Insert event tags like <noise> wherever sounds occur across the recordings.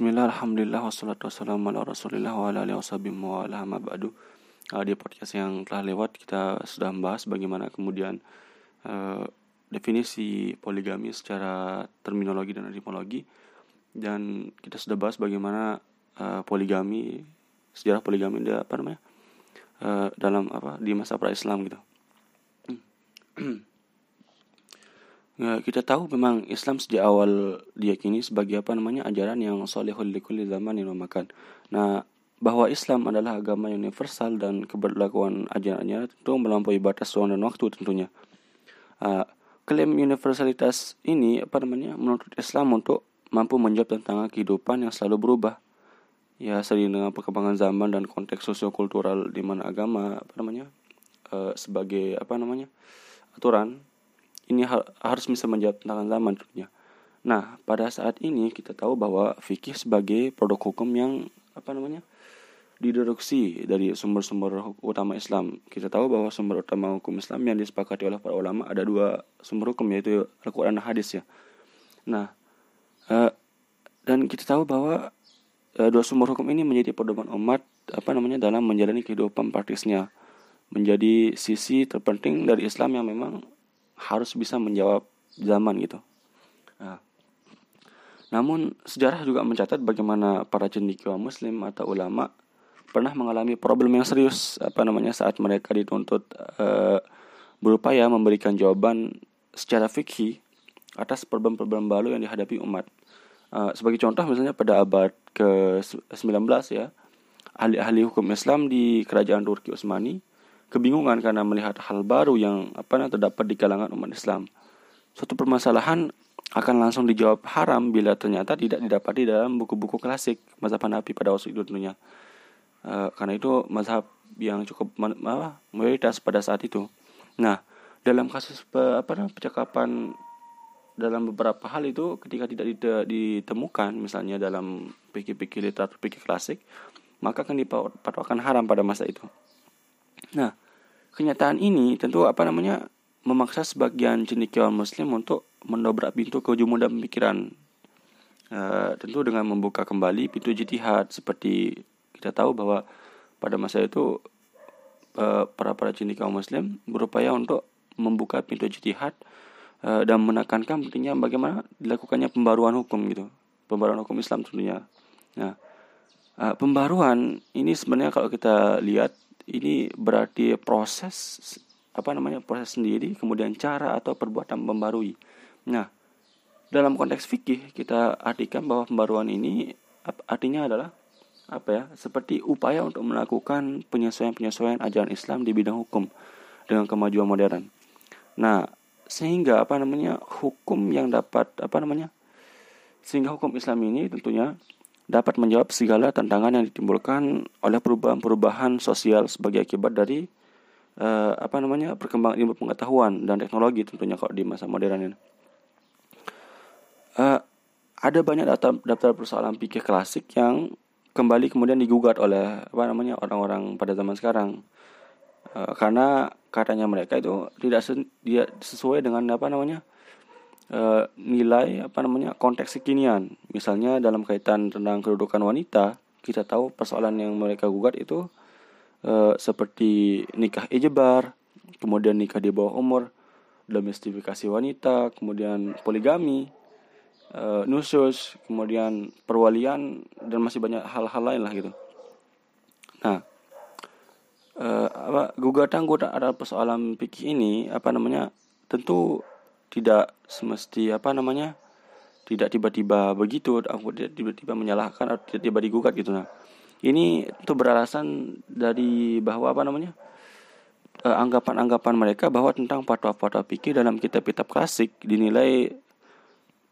Bismillah, Alhamdulillah, wassalatu wassalamu ala rasulillah wa ala wa ala ba'du. Uh, Di podcast yang telah lewat kita sudah membahas bagaimana kemudian uh, definisi poligami secara terminologi dan etimologi. Dan kita sudah bahas bagaimana uh, poligami, sejarah poligami dia apa namanya uh, dalam apa di masa pra-Islam gitu <clears throat> Ya, kita tahu memang Islam sejak awal diyakini sebagai apa namanya ajaran yang solehul likulli zaman yang memakan. Nah, bahwa Islam adalah agama universal dan keberlakuan ajarannya tentu melampaui batas ruang dan waktu tentunya. Uh, klaim universalitas ini apa namanya menurut Islam untuk mampu menjawab tentang kehidupan yang selalu berubah. Ya, sering dengan perkembangan zaman dan konteks sosiokultural di mana agama apa namanya uh, sebagai apa namanya aturan ini ha harus bisa menjawab tantangan zaman tentunya. Nah, pada saat ini kita tahu bahwa fikih sebagai produk hukum yang apa namanya? dideduksi dari sumber-sumber utama Islam. Kita tahu bahwa sumber utama hukum Islam yang disepakati oleh para ulama ada dua sumber hukum yaitu Al-Qur'an dan hadis ya. Nah, uh, dan kita tahu bahwa uh, dua sumber hukum ini menjadi pedoman umat apa namanya dalam menjalani kehidupan praktisnya menjadi sisi terpenting dari Islam yang memang harus bisa menjawab zaman gitu. Nah, namun sejarah juga mencatat bagaimana para cendekiawan muslim atau ulama pernah mengalami problem yang serius apa namanya saat mereka dituntut uh, berupaya memberikan jawaban secara fikih atas problem-problem baru yang dihadapi umat. Uh, sebagai contoh misalnya pada abad ke-19 ya, ahli-ahli hukum Islam di kerajaan Turki Utsmani kebingungan karena melihat hal baru yang apa terdapat di kalangan umat Islam. Suatu permasalahan akan langsung dijawab haram bila ternyata tidak didapati dalam buku-buku klasik mazhab Hanafi pada waktu itu tentunya. E, karena itu mazhab yang cukup apa, mayoritas pada saat itu. Nah, dalam kasus pe, apa percakapan dalam beberapa hal itu ketika tidak ditemukan misalnya dalam pikir-pikir literatur pikir klasik maka akan dipatwakan haram pada masa itu. Nah, kenyataan ini tentu apa namanya memaksa sebagian cendekiawan muslim untuk mendobrak pintu kejumu dan pemikiran. Uh, tentu dengan membuka kembali pintu jihad seperti kita tahu bahwa pada masa itu uh, para para cendekiawan muslim berupaya untuk membuka pintu jihad uh, dan menekankan pentingnya bagaimana dilakukannya pembaruan hukum gitu. Pembaruan hukum Islam tentunya. Nah, uh, pembaruan ini sebenarnya kalau kita lihat ini berarti proses apa namanya proses sendiri kemudian cara atau perbuatan membarui nah dalam konteks fikih kita artikan bahwa pembaruan ini artinya adalah apa ya seperti upaya untuk melakukan penyesuaian-penyesuaian ajaran Islam di bidang hukum dengan kemajuan modern. Nah, sehingga apa namanya hukum yang dapat apa namanya sehingga hukum Islam ini tentunya dapat menjawab segala tantangan yang ditimbulkan oleh perubahan-perubahan sosial sebagai akibat dari uh, apa namanya perkembangan ilmu pengetahuan dan teknologi tentunya kalau di masa modern ini. Uh, ada banyak daftar, daftar persoalan pikir klasik yang kembali kemudian digugat oleh apa namanya orang-orang pada zaman sekarang uh, karena katanya mereka itu tidak dia sesuai dengan apa namanya uh, nilai apa namanya konteks kekinian. Misalnya dalam kaitan tentang kedudukan wanita, kita tahu persoalan yang mereka gugat itu uh, seperti nikah ejebar, kemudian nikah di bawah umur, domestifikasi wanita, kemudian poligami, uh, nusus, kemudian perwalian dan masih banyak hal-hal lain lah gitu. Nah, uh, apa gugatan gugatan ada persoalan pikir ini apa namanya tentu tidak semesti apa namanya tidak tiba-tiba begitu aku tidak tiba-tiba menyalahkan atau tiba-tiba digugat gitu. Nah ini itu beralasan dari bahwa apa namanya eh, anggapan-anggapan mereka bahwa tentang fatwa-fatwa pikir dalam kitab-kitab klasik dinilai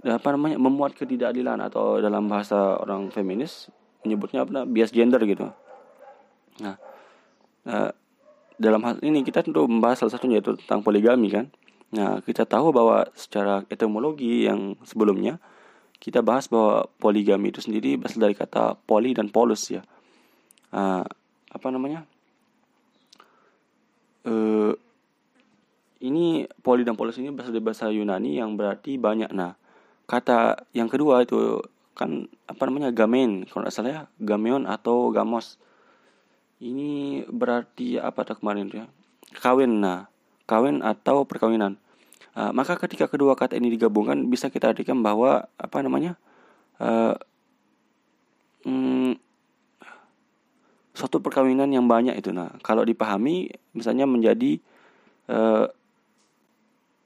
eh, apa namanya memuat ketidakadilan atau dalam bahasa orang feminis menyebutnya apa bias gender gitu. Nah uh, dalam hal ini kita tentu membahas salah satunya yaitu tentang poligami kan Nah, kita tahu bahwa secara etimologi yang sebelumnya kita bahas bahwa poligami itu sendiri berasal dari kata poli dan polus ya. Uh, apa namanya? Uh, ini poli dan polus ini berasal dari bahasa Yunani yang berarti banyak. Nah, kata yang kedua itu kan apa namanya gamen kalau tidak salah ya gameon atau gamos ini berarti apa tak kemarin ya kawin nah kawin atau perkawinan uh, maka ketika kedua kata ini digabungkan bisa kita artikan bahwa apa namanya uh, hmm, suatu perkawinan yang banyak itu nah kalau dipahami misalnya menjadi uh,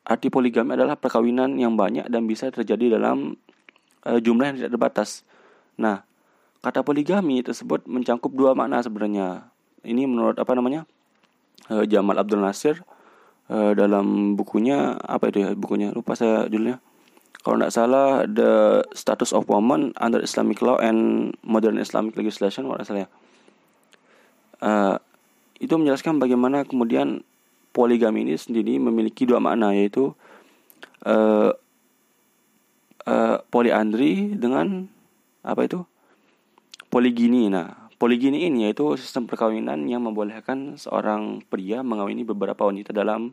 arti poligami adalah perkawinan yang banyak dan bisa terjadi dalam uh, jumlah yang tidak terbatas. Nah, kata poligami tersebut mencangkup dua makna sebenarnya. Ini menurut apa namanya? Jamal Abdul Nasir uh, dalam bukunya apa itu ya bukunya lupa saya judulnya. Kalau tidak salah The Status of Women Under Islamic Law and Modern Islamic Legislation kalau salah ya. Uh, itu menjelaskan bagaimana kemudian poligami ini sendiri memiliki dua makna yaitu uh, uh, poliandri dengan apa itu poligini. Nah, poligini ini yaitu sistem perkawinan yang membolehkan seorang pria mengawini beberapa wanita dalam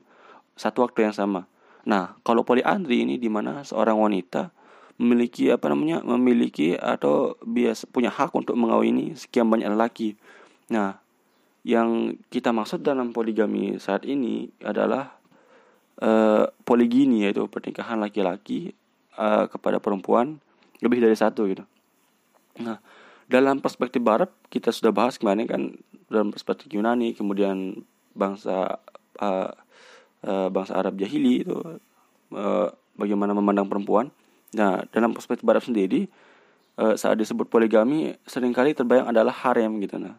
satu waktu yang sama. Nah, kalau poliandri ini di mana seorang wanita memiliki apa namanya memiliki atau biasa punya hak untuk mengawini sekian banyak lelaki. Nah, yang kita maksud dalam poligami saat ini adalah uh, poligini yaitu pernikahan laki-laki uh, kepada perempuan lebih dari satu gitu. Nah, dalam perspektif Barat kita sudah bahas kemarin kan dalam perspektif Yunani, kemudian bangsa uh, uh, bangsa Arab jahili itu uh, bagaimana memandang perempuan. Nah, dalam perspektif Barat sendiri uh, saat disebut poligami sering kali terbayang adalah harem gitu nah.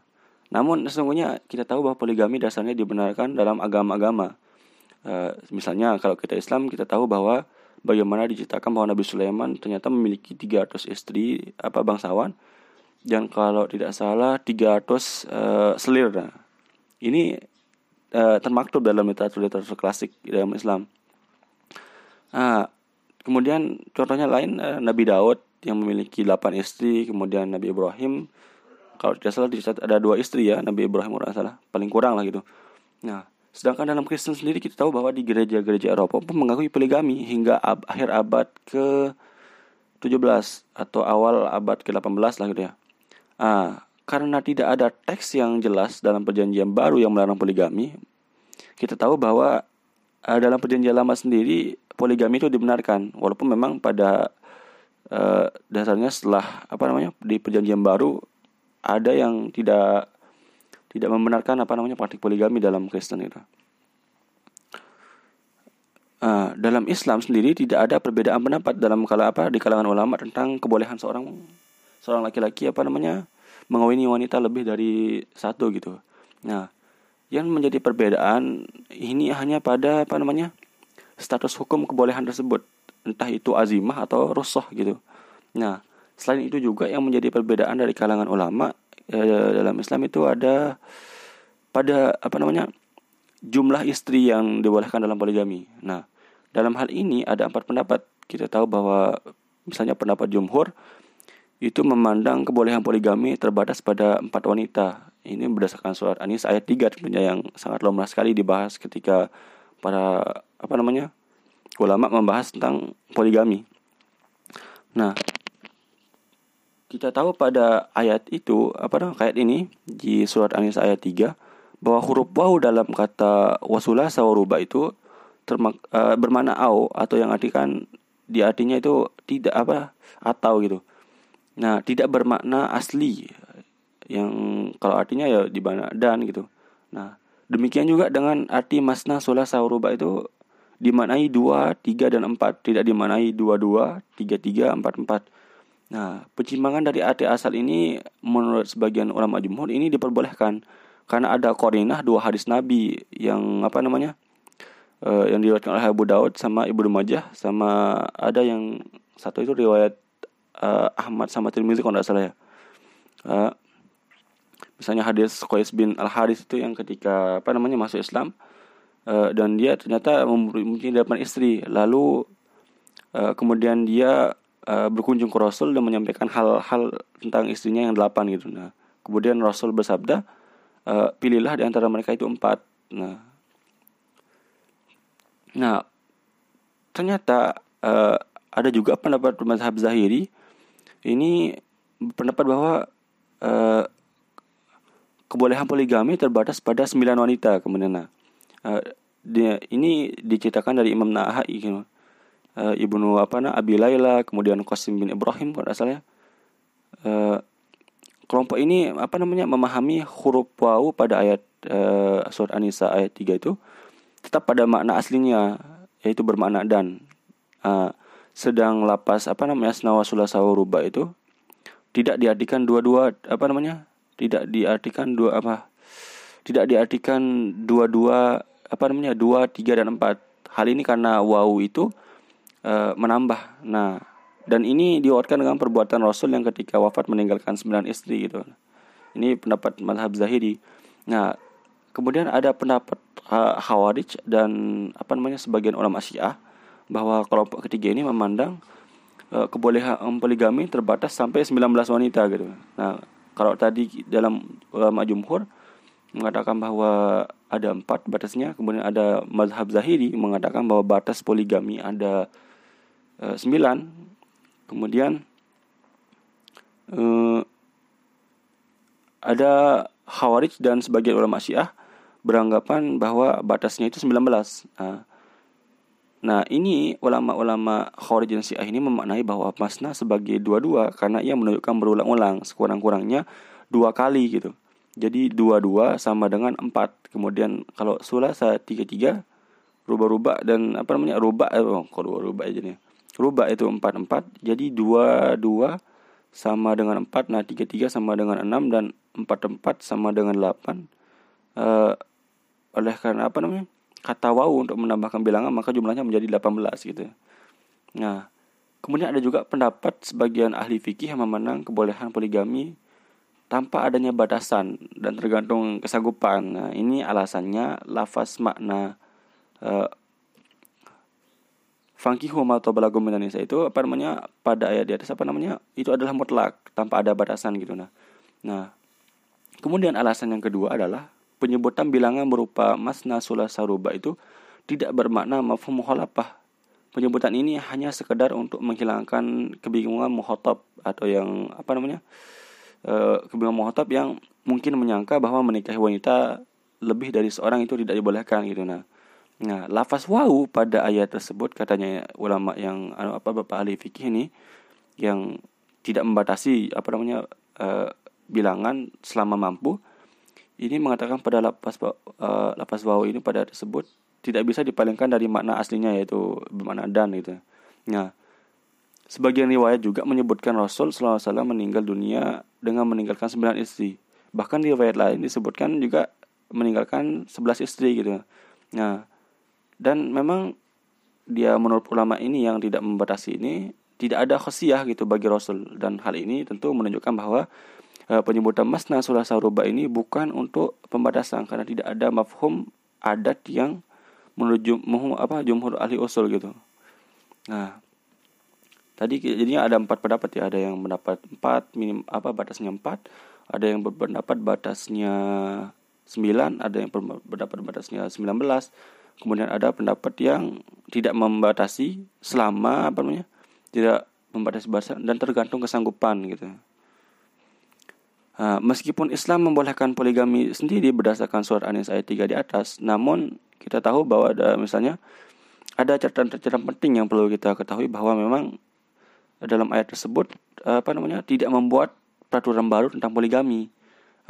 Namun sesungguhnya kita tahu bahwa poligami dasarnya dibenarkan dalam agama-agama. Uh, misalnya kalau kita Islam kita tahu bahwa bagaimana diceritakan bahwa Nabi Sulaiman ternyata memiliki 300 istri apa bangsawan dan kalau tidak salah 300 uh, eh, selir. Nah, ini uh, termaktub dalam literatur-literatur klasik dalam Islam. Nah, kemudian contohnya lain uh, Nabi Daud yang memiliki 8 istri, kemudian Nabi Ibrahim kalau tidak salah dicatat ada dua istri ya Nabi Ibrahim orang salah paling kurang lah gitu. Nah, Sedangkan dalam Kristen sendiri kita tahu bahwa di gereja-gereja Eropa pun mengakui poligami hingga ab akhir abad ke 17 atau awal abad ke-18 lah gitu ya. Ah, karena tidak ada teks yang jelas dalam perjanjian baru yang melarang poligami, kita tahu bahwa uh, dalam perjanjian lama sendiri poligami itu dibenarkan walaupun memang pada uh, dasarnya setelah apa namanya di perjanjian baru ada yang tidak tidak membenarkan apa namanya praktik poligami dalam Kristen itu. Uh, dalam Islam sendiri tidak ada perbedaan pendapat dalam kala apa di kalangan ulama tentang kebolehan seorang seorang laki-laki apa namanya mengawini wanita lebih dari satu gitu. Nah, yang menjadi perbedaan ini hanya pada apa namanya status hukum kebolehan tersebut, entah itu azimah atau rusoh gitu. Nah, selain itu juga yang menjadi perbedaan dari kalangan ulama ya, dalam Islam itu ada pada apa namanya jumlah istri yang dibolehkan dalam poligami. Nah, dalam hal ini ada empat pendapat. Kita tahu bahwa misalnya pendapat jumhur itu memandang kebolehan poligami terbatas pada empat wanita. Ini berdasarkan surat Anis ayat 3 tentunya yang sangat lama sekali dibahas ketika para apa namanya ulama membahas tentang poligami. Nah, kita tahu pada ayat itu apa namanya ayat ini di surat An ayat 3 bahwa huruf waw dalam kata wasula sawaruba itu termak, uh, bermakna au atau yang artikan di artinya itu tidak apa atau gitu. Nah, tidak bermakna asli yang kalau artinya ya di mana dan gitu. Nah, demikian juga dengan arti masna sula sauruba itu dimaknai dua, tiga dan empat, tidak dimaknai dua dua, tiga tiga, empat empat. Nah, pencimbangan dari arti asal ini menurut sebagian ulama jumhur ini diperbolehkan karena ada korinah dua hadis Nabi yang apa namanya? Uh, yang diriwayatkan oleh Abu Daud sama Ibnu Majah sama ada yang satu itu riwayat uh, Ahmad sama Tirmizi kalau tidak salah ya. Uh, misalnya hadis Qais bin Al Haris itu yang ketika apa namanya masuk Islam uh, dan dia ternyata mempunyai delapan istri lalu uh, kemudian dia uh, berkunjung ke Rasul dan menyampaikan hal-hal tentang istrinya yang delapan gitu. Nah, kemudian Rasul bersabda, uh, pilihlah di antara mereka itu empat. Nah, nah ternyata uh, ada juga pendapat mazhab Zahiri ini pendapat bahwa uh, kebolehan poligami terbatas pada sembilan wanita kemudian nah. Uh, dia, ini diceritakan dari Imam Nahai gitu. uh, ibnu apa nah Abi Laila kemudian Qasim bin Ibrahim kalau asalnya uh, kelompok ini apa namanya memahami huruf wawu pada ayat uh, surat An-Nisa ayat 3 itu tetap pada makna aslinya yaitu bermakna dan. Uh, sedang lapas apa namanya senawa sulasa ruba itu tidak diartikan dua-dua apa namanya tidak diartikan dua apa tidak diartikan dua-dua apa namanya dua tiga dan empat. Hal ini karena wow itu e, menambah. Nah dan ini diwakilkan dengan perbuatan Rasul yang ketika wafat meninggalkan sembilan istri gitu. Ini pendapat madhab Zahiri. Nah kemudian ada pendapat uh, Khawarij dan apa namanya sebagian ulama Syiah bahwa kelompok ketiga ini memandang uh, kebolehan poligami terbatas sampai 19 wanita gitu. Nah, kalau tadi dalam ulama jumhur mengatakan bahwa ada empat batasnya, kemudian ada mazhab zahiri mengatakan bahwa batas poligami ada e, sembilan, kemudian e, ada khawarij dan sebagian ulama syiah beranggapan bahwa batasnya itu 19. Nah, Nah ini ulama-ulama Khawarij dan Syiah ini memaknai bahwa masna sebagai dua-dua karena ia menunjukkan berulang-ulang sekurang-kurangnya dua kali gitu. Jadi dua-dua sama dengan empat. Kemudian kalau sulasa tiga-tiga rubah-rubah dan apa namanya rubah eh, oh, kok rubah aja nih. Rubah itu empat-empat jadi dua-dua sama dengan empat. Nah tiga-tiga sama dengan enam dan empat-empat sama dengan delapan. Uh, oleh karena apa namanya? Kata wau untuk menambahkan bilangan maka jumlahnya menjadi 18 gitu. Nah, kemudian ada juga pendapat sebagian ahli fikih yang memandang kebolehan poligami tanpa adanya batasan dan tergantung kesanggupan. Nah, ini alasannya lafaz makna uh, Fankihu atau balagum itu apa namanya pada ayat di atas apa namanya itu adalah mutlak tanpa ada batasan gitu nah. Nah, kemudian alasan yang kedua adalah penyebutan bilangan berupa masna sulasa itu tidak bermakna mafhum mukhalafah. Penyebutan ini hanya sekedar untuk menghilangkan kebingungan muhotab atau yang apa namanya? E, kebingungan muhotab yang mungkin menyangka bahwa menikahi wanita lebih dari seorang itu tidak dibolehkan gitu nah. Nah, lafaz wau pada ayat tersebut katanya ulama yang anu, apa Bapak ahli fikih ini yang tidak membatasi apa namanya e, bilangan selama mampu ini mengatakan pada lapas uh, lapas wawu ini pada tersebut tidak bisa dipalingkan dari makna aslinya yaitu bermakna dan gitu. Nah, sebagian riwayat juga menyebutkan Rasul SAW meninggal dunia dengan meninggalkan sembilan istri. Bahkan riwayat lain disebutkan juga meninggalkan sebelas istri gitu. Nah, dan memang dia menurut ulama ini yang tidak membatasi ini tidak ada khosiyah gitu bagi Rasul dan hal ini tentu menunjukkan bahwa penyebutan masna sulasa ruba ini bukan untuk pembatasan karena tidak ada mafhum adat yang menuju apa jumhur ahli usul gitu. Nah, tadi jadinya ada empat pendapat ya, ada yang mendapat empat minim apa batasnya empat, ada yang berpendapat batasnya sembilan, ada yang berpendapat batasnya sembilan belas, kemudian ada pendapat yang tidak membatasi selama apa namanya tidak membatasi bahasa dan tergantung kesanggupan gitu. Meskipun Islam membolehkan poligami sendiri berdasarkan surat An-Nisa ayat 3 di atas, namun kita tahu bahwa ada misalnya ada catatan-catatan penting yang perlu kita ketahui bahwa memang dalam ayat tersebut apa namanya tidak membuat peraturan baru tentang poligami.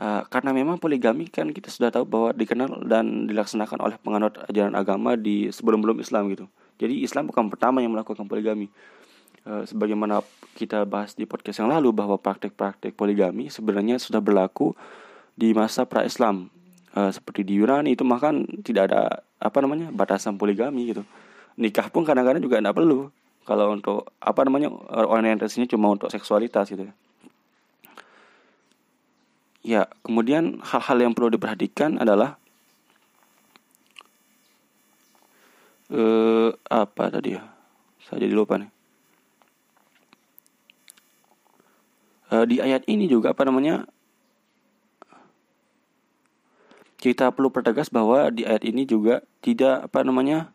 Uh, karena memang poligami kan kita sudah tahu bahwa dikenal dan dilaksanakan oleh penganut ajaran agama di sebelum-belum Islam gitu. Jadi Islam bukan pertama yang melakukan poligami. Uh, sebagaimana kita bahas di podcast yang lalu bahwa praktek-praktek poligami sebenarnya sudah berlaku di masa pra-Islam. Uh, seperti di Yunani itu makan tidak ada apa namanya batasan poligami gitu. Nikah pun kadang-kadang juga tidak perlu. Kalau untuk apa namanya orientasinya cuma untuk seksualitas gitu. Ya, kemudian hal-hal yang perlu diperhatikan adalah eh apa tadi ya? Saya jadi lupa nih. Uh, di ayat ini juga apa namanya kita perlu pertegas bahwa di ayat ini juga tidak apa namanya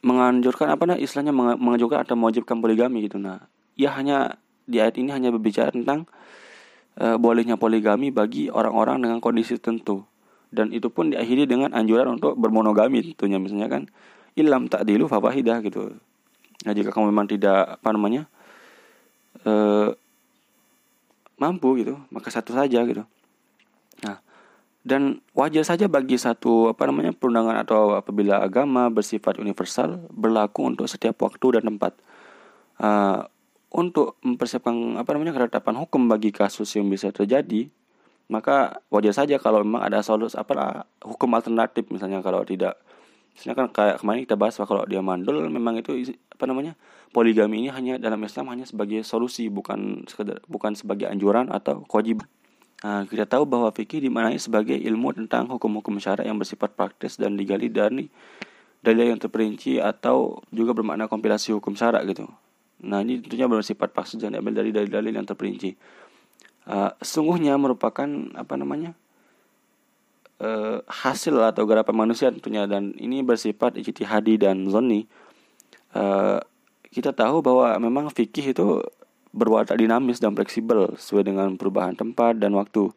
menganjurkan apa nah istilahnya menganjurkan atau mewajibkan poligami gitu. Nah ya hanya di ayat ini hanya berbicara tentang uh, bolehnya poligami bagi orang-orang dengan kondisi tertentu. Dan itu pun diakhiri dengan anjuran untuk bermonogami tentunya. Misalnya kan ilam tak dilu fawahidah gitu. Nah jika kamu memang tidak apa namanya uh, mampu gitu maka satu saja gitu. Nah dan wajar saja bagi satu apa namanya perundangan atau apabila agama bersifat universal berlaku untuk setiap waktu dan tempat. Uh, untuk mempersiapkan apa namanya ketetapan hukum bagi kasus yang bisa terjadi maka wajar saja kalau memang ada solusi apa hukum alternatif misalnya kalau tidak misalnya kan kayak kemarin kita bahas kalau dia mandul memang itu apa namanya poligami ini hanya dalam Islam hanya sebagai solusi bukan sekedar bukan sebagai anjuran atau kewajiban Nah, kita tahu bahwa fikih dimaknai sebagai ilmu tentang hukum-hukum syara yang bersifat praktis dan digali dari dalil yang terperinci atau juga bermakna kompilasi hukum syara gitu. Nah, ini tentunya bersifat praktis dan diambil dari dalil-dalil yang terperinci. Uh, sungguhnya merupakan apa namanya? Uh, hasil atau garapan manusia tentunya dan ini bersifat ijtihadi dan zonni. Uh, kita tahu bahwa memang fikih itu berwatak dinamis dan fleksibel sesuai dengan perubahan tempat dan waktu.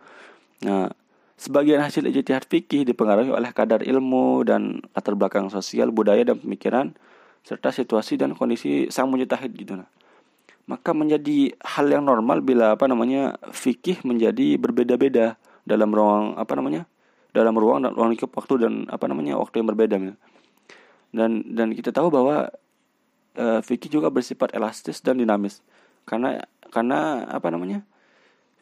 Nah, sebagian hasil ijtihad fikih dipengaruhi oleh kadar ilmu dan latar belakang sosial, budaya dan pemikiran serta situasi dan kondisi sang mujtahid gitu nah. Maka menjadi hal yang normal bila apa namanya fikih menjadi berbeda-beda dalam ruang apa namanya? Dalam ruang dan ruang lingkup waktu dan apa namanya waktu yang berbeda gitu. Dan dan kita tahu bahwa uh, fikih juga bersifat elastis dan dinamis. Karena karena apa namanya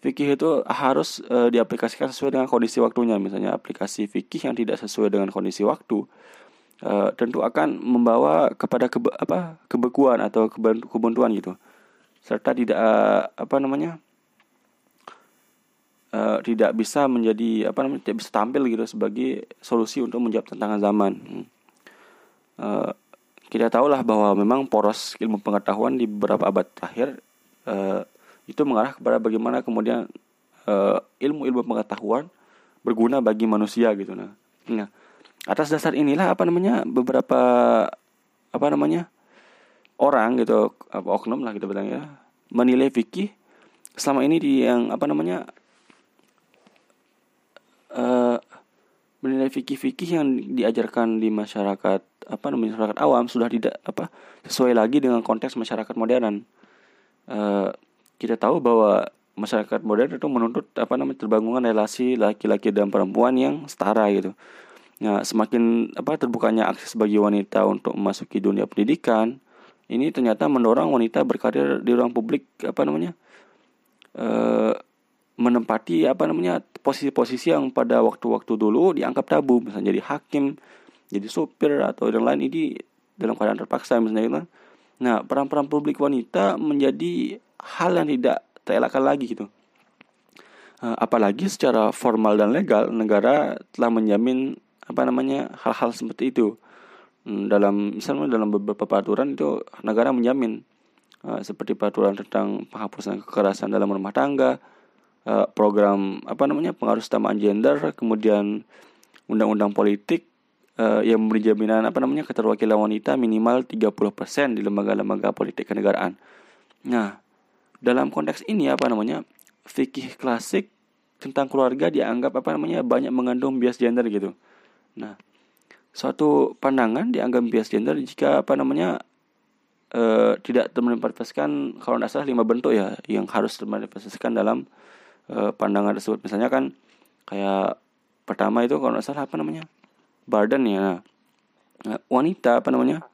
fikih itu harus e, diaplikasikan sesuai dengan kondisi waktunya. Misalnya aplikasi fikih yang tidak sesuai dengan kondisi waktu e, tentu akan membawa kepada kebe, apa kebekuan atau kebuntuan gitu. Serta tidak e, apa namanya e, tidak bisa menjadi apa namanya tidak bisa tampil gitu sebagai solusi untuk menjawab tantangan zaman e, kita tahulah bahwa memang poros ilmu pengetahuan di beberapa abad terakhir uh, itu mengarah kepada bagaimana kemudian ilmu-ilmu pengetahuan berguna bagi manusia gitu nah. Nah, atas dasar inilah apa namanya beberapa apa namanya orang gitu apa oknum lah kita bilang ya menilai fikih selama ini di yang apa namanya uh, menilai fikih-fikih yang diajarkan di masyarakat apa namanya masyarakat awam sudah tidak apa sesuai lagi dengan konteks masyarakat modern uh, kita tahu bahwa masyarakat modern itu menuntut apa namanya terbangungan relasi laki-laki dan perempuan yang setara gitu. Nah, semakin apa terbukanya akses bagi wanita untuk memasuki dunia pendidikan, ini ternyata mendorong wanita berkarir di ruang publik apa namanya? Uh, menempati apa namanya posisi-posisi yang pada waktu-waktu dulu dianggap tabu misalnya jadi hakim jadi supir atau yang lain ini dalam keadaan terpaksa misalnya gitu. Nah, peran-peran publik wanita menjadi hal yang tidak terelakkan lagi gitu. Uh, apalagi secara formal dan legal negara telah menjamin apa namanya hal-hal seperti itu. Hmm, dalam misalnya dalam beberapa peraturan itu negara menjamin uh, seperti peraturan tentang penghapusan kekerasan dalam rumah tangga, uh, program apa namanya pengaruh utamaan gender, kemudian undang-undang politik uh, yang memberi jaminan apa namanya keterwakilan wanita minimal 30% di lembaga-lembaga politik kenegaraan. Nah, dalam konteks ini apa namanya? fikih klasik tentang keluarga dianggap apa namanya banyak mengandung bias gender gitu. Nah, suatu pandangan dianggap bias gender jika apa namanya uh, tidak termanifestasikan kalau tidak salah lima bentuk ya yang harus termanifestasikan dalam uh, pandangan tersebut. Misalnya kan kayak pertama itu kalau tidak salah apa namanya? Badan ya. Nah, wanita apa namanya?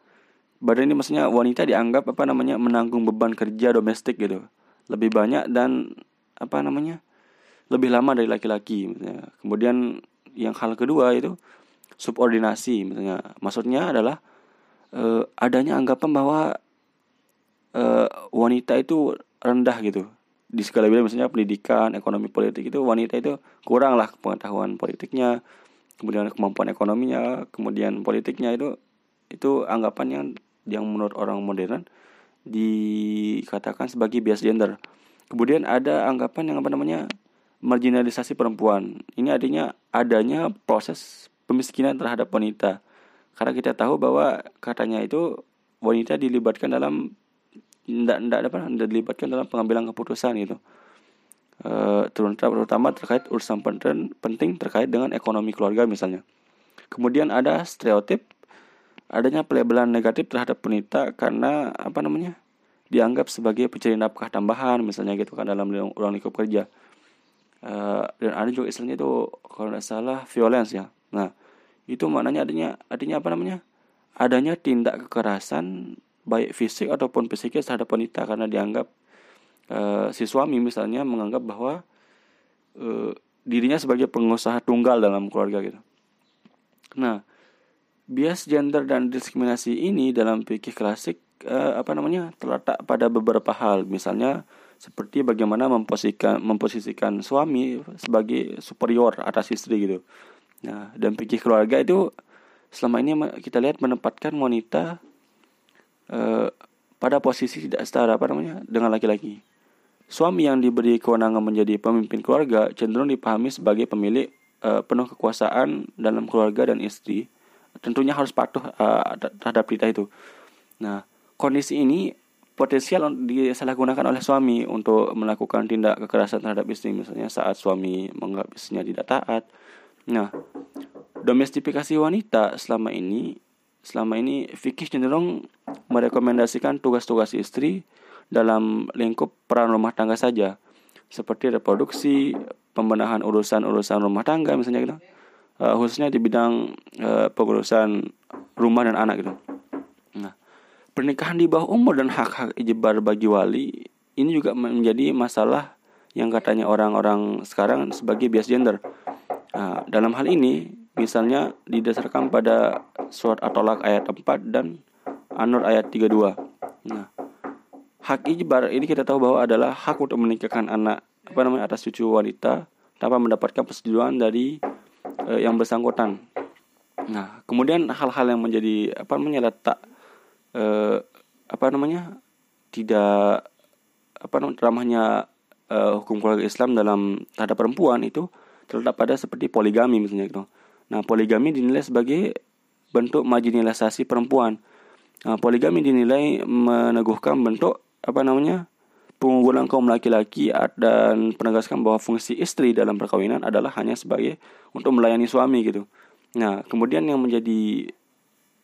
Badan ini maksudnya wanita dianggap apa namanya? Menanggung beban kerja domestik gitu. Lebih banyak dan apa namanya? Lebih lama dari laki-laki misalnya. Kemudian yang hal kedua itu subordinasi misalnya. Maksudnya adalah uh, adanya anggapan bahwa uh, wanita itu rendah gitu di segala bidang misalnya pendidikan ekonomi politik itu wanita itu kurang lah pengetahuan politiknya kemudian kemampuan ekonominya kemudian politiknya itu itu anggapan yang yang menurut orang modern dikatakan sebagai bias gender. Kemudian ada anggapan yang apa namanya marginalisasi perempuan. Ini artinya adanya proses pemiskinan terhadap wanita. Karena kita tahu bahwa katanya itu wanita dilibatkan dalam tidak tidak apa tidak dilibatkan dalam pengambilan keputusan gitu. Uh, terutama terkait urusan penting penting terkait dengan ekonomi keluarga misalnya. Kemudian ada stereotip adanya pelabelan negatif terhadap wanita karena apa namanya dianggap sebagai pencari nafkah tambahan misalnya gitu kan dalam ruang lingkup kerja. Uh, dan ada juga istilahnya itu kalau tidak salah violence ya. Nah itu maknanya adanya artinya apa namanya adanya tindak kekerasan baik fisik ataupun psikis terhadap wanita karena dianggap uh, si suami misalnya menganggap bahwa uh, dirinya sebagai pengusaha tunggal dalam keluarga gitu. Nah, bias gender dan diskriminasi ini dalam fikih klasik uh, apa namanya terletak pada beberapa hal, misalnya seperti bagaimana memposisikan memposisikan suami sebagai superior atas istri gitu. Nah, dan fikih keluarga itu selama ini kita lihat menempatkan wanita uh, pada posisi tidak setara apa namanya dengan laki-laki. Suami yang diberi kewenangan menjadi pemimpin keluarga cenderung dipahami sebagai pemilik uh, penuh kekuasaan dalam keluarga dan istri. Tentunya harus patuh uh, terhadap kita itu. Nah, kondisi ini potensial disalahgunakan oleh suami untuk melakukan tindak kekerasan terhadap istri misalnya saat suami menganggap istrinya tidak taat. Nah, domestifikasi wanita selama ini selama ini fikih cenderung merekomendasikan tugas-tugas istri dalam lingkup peran rumah tangga saja seperti reproduksi, pembenahan urusan-urusan rumah tangga misalnya gitu. Uh, khususnya di bidang uh, pengurusan rumah dan anak gitu. Nah, pernikahan di bawah umur dan hak-hak ijbar bagi wali ini juga menjadi masalah yang katanya orang-orang sekarang sebagai bias gender. Nah, dalam hal ini Misalnya didasarkan pada surat At-Tolak ayat 4 dan An-Nur ayat 32. Nah, hak ijbar ini kita tahu bahwa adalah hak untuk menikahkan anak apa namanya atas cucu wanita tanpa mendapatkan persetujuan dari eh, yang bersangkutan. Nah, kemudian hal-hal yang menjadi apa namanya letak eh, apa namanya tidak apa namanya ramahnya eh, hukum keluarga Islam dalam terhadap perempuan itu terletak pada seperti poligami misalnya gitu. Nah, poligami dinilai sebagai bentuk marginalisasi perempuan. Nah, poligami dinilai meneguhkan bentuk apa namanya pengunggulan kaum laki-laki dan penegaskan bahwa fungsi istri dalam perkawinan adalah hanya sebagai untuk melayani suami gitu. Nah, kemudian yang menjadi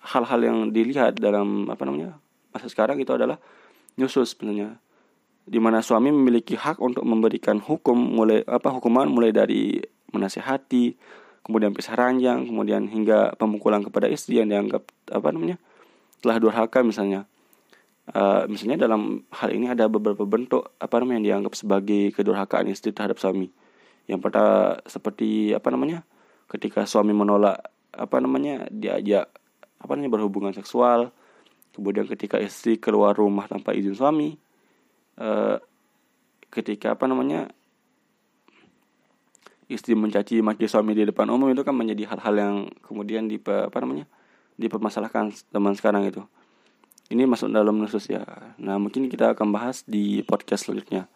hal-hal yang dilihat dalam apa namanya masa sekarang itu adalah nyusus sebenarnya di mana suami memiliki hak untuk memberikan hukum mulai apa hukuman mulai dari menasehati kemudian pisah ranjang, kemudian hingga pemukulan kepada istri yang dianggap apa namanya telah durhaka misalnya. Uh, misalnya dalam hal ini ada beberapa bentuk apa namanya yang dianggap sebagai kedurhakaan istri terhadap suami. Yang pada seperti apa namanya ketika suami menolak apa namanya diajak apa namanya berhubungan seksual, kemudian ketika istri keluar rumah tanpa izin suami, uh, ketika apa namanya istri mencaci maki suami di depan umum itu kan menjadi hal-hal yang kemudian di apa namanya dipermasalahkan zaman sekarang itu. Ini masuk dalam nusus ya. Nah mungkin kita akan bahas di podcast selanjutnya.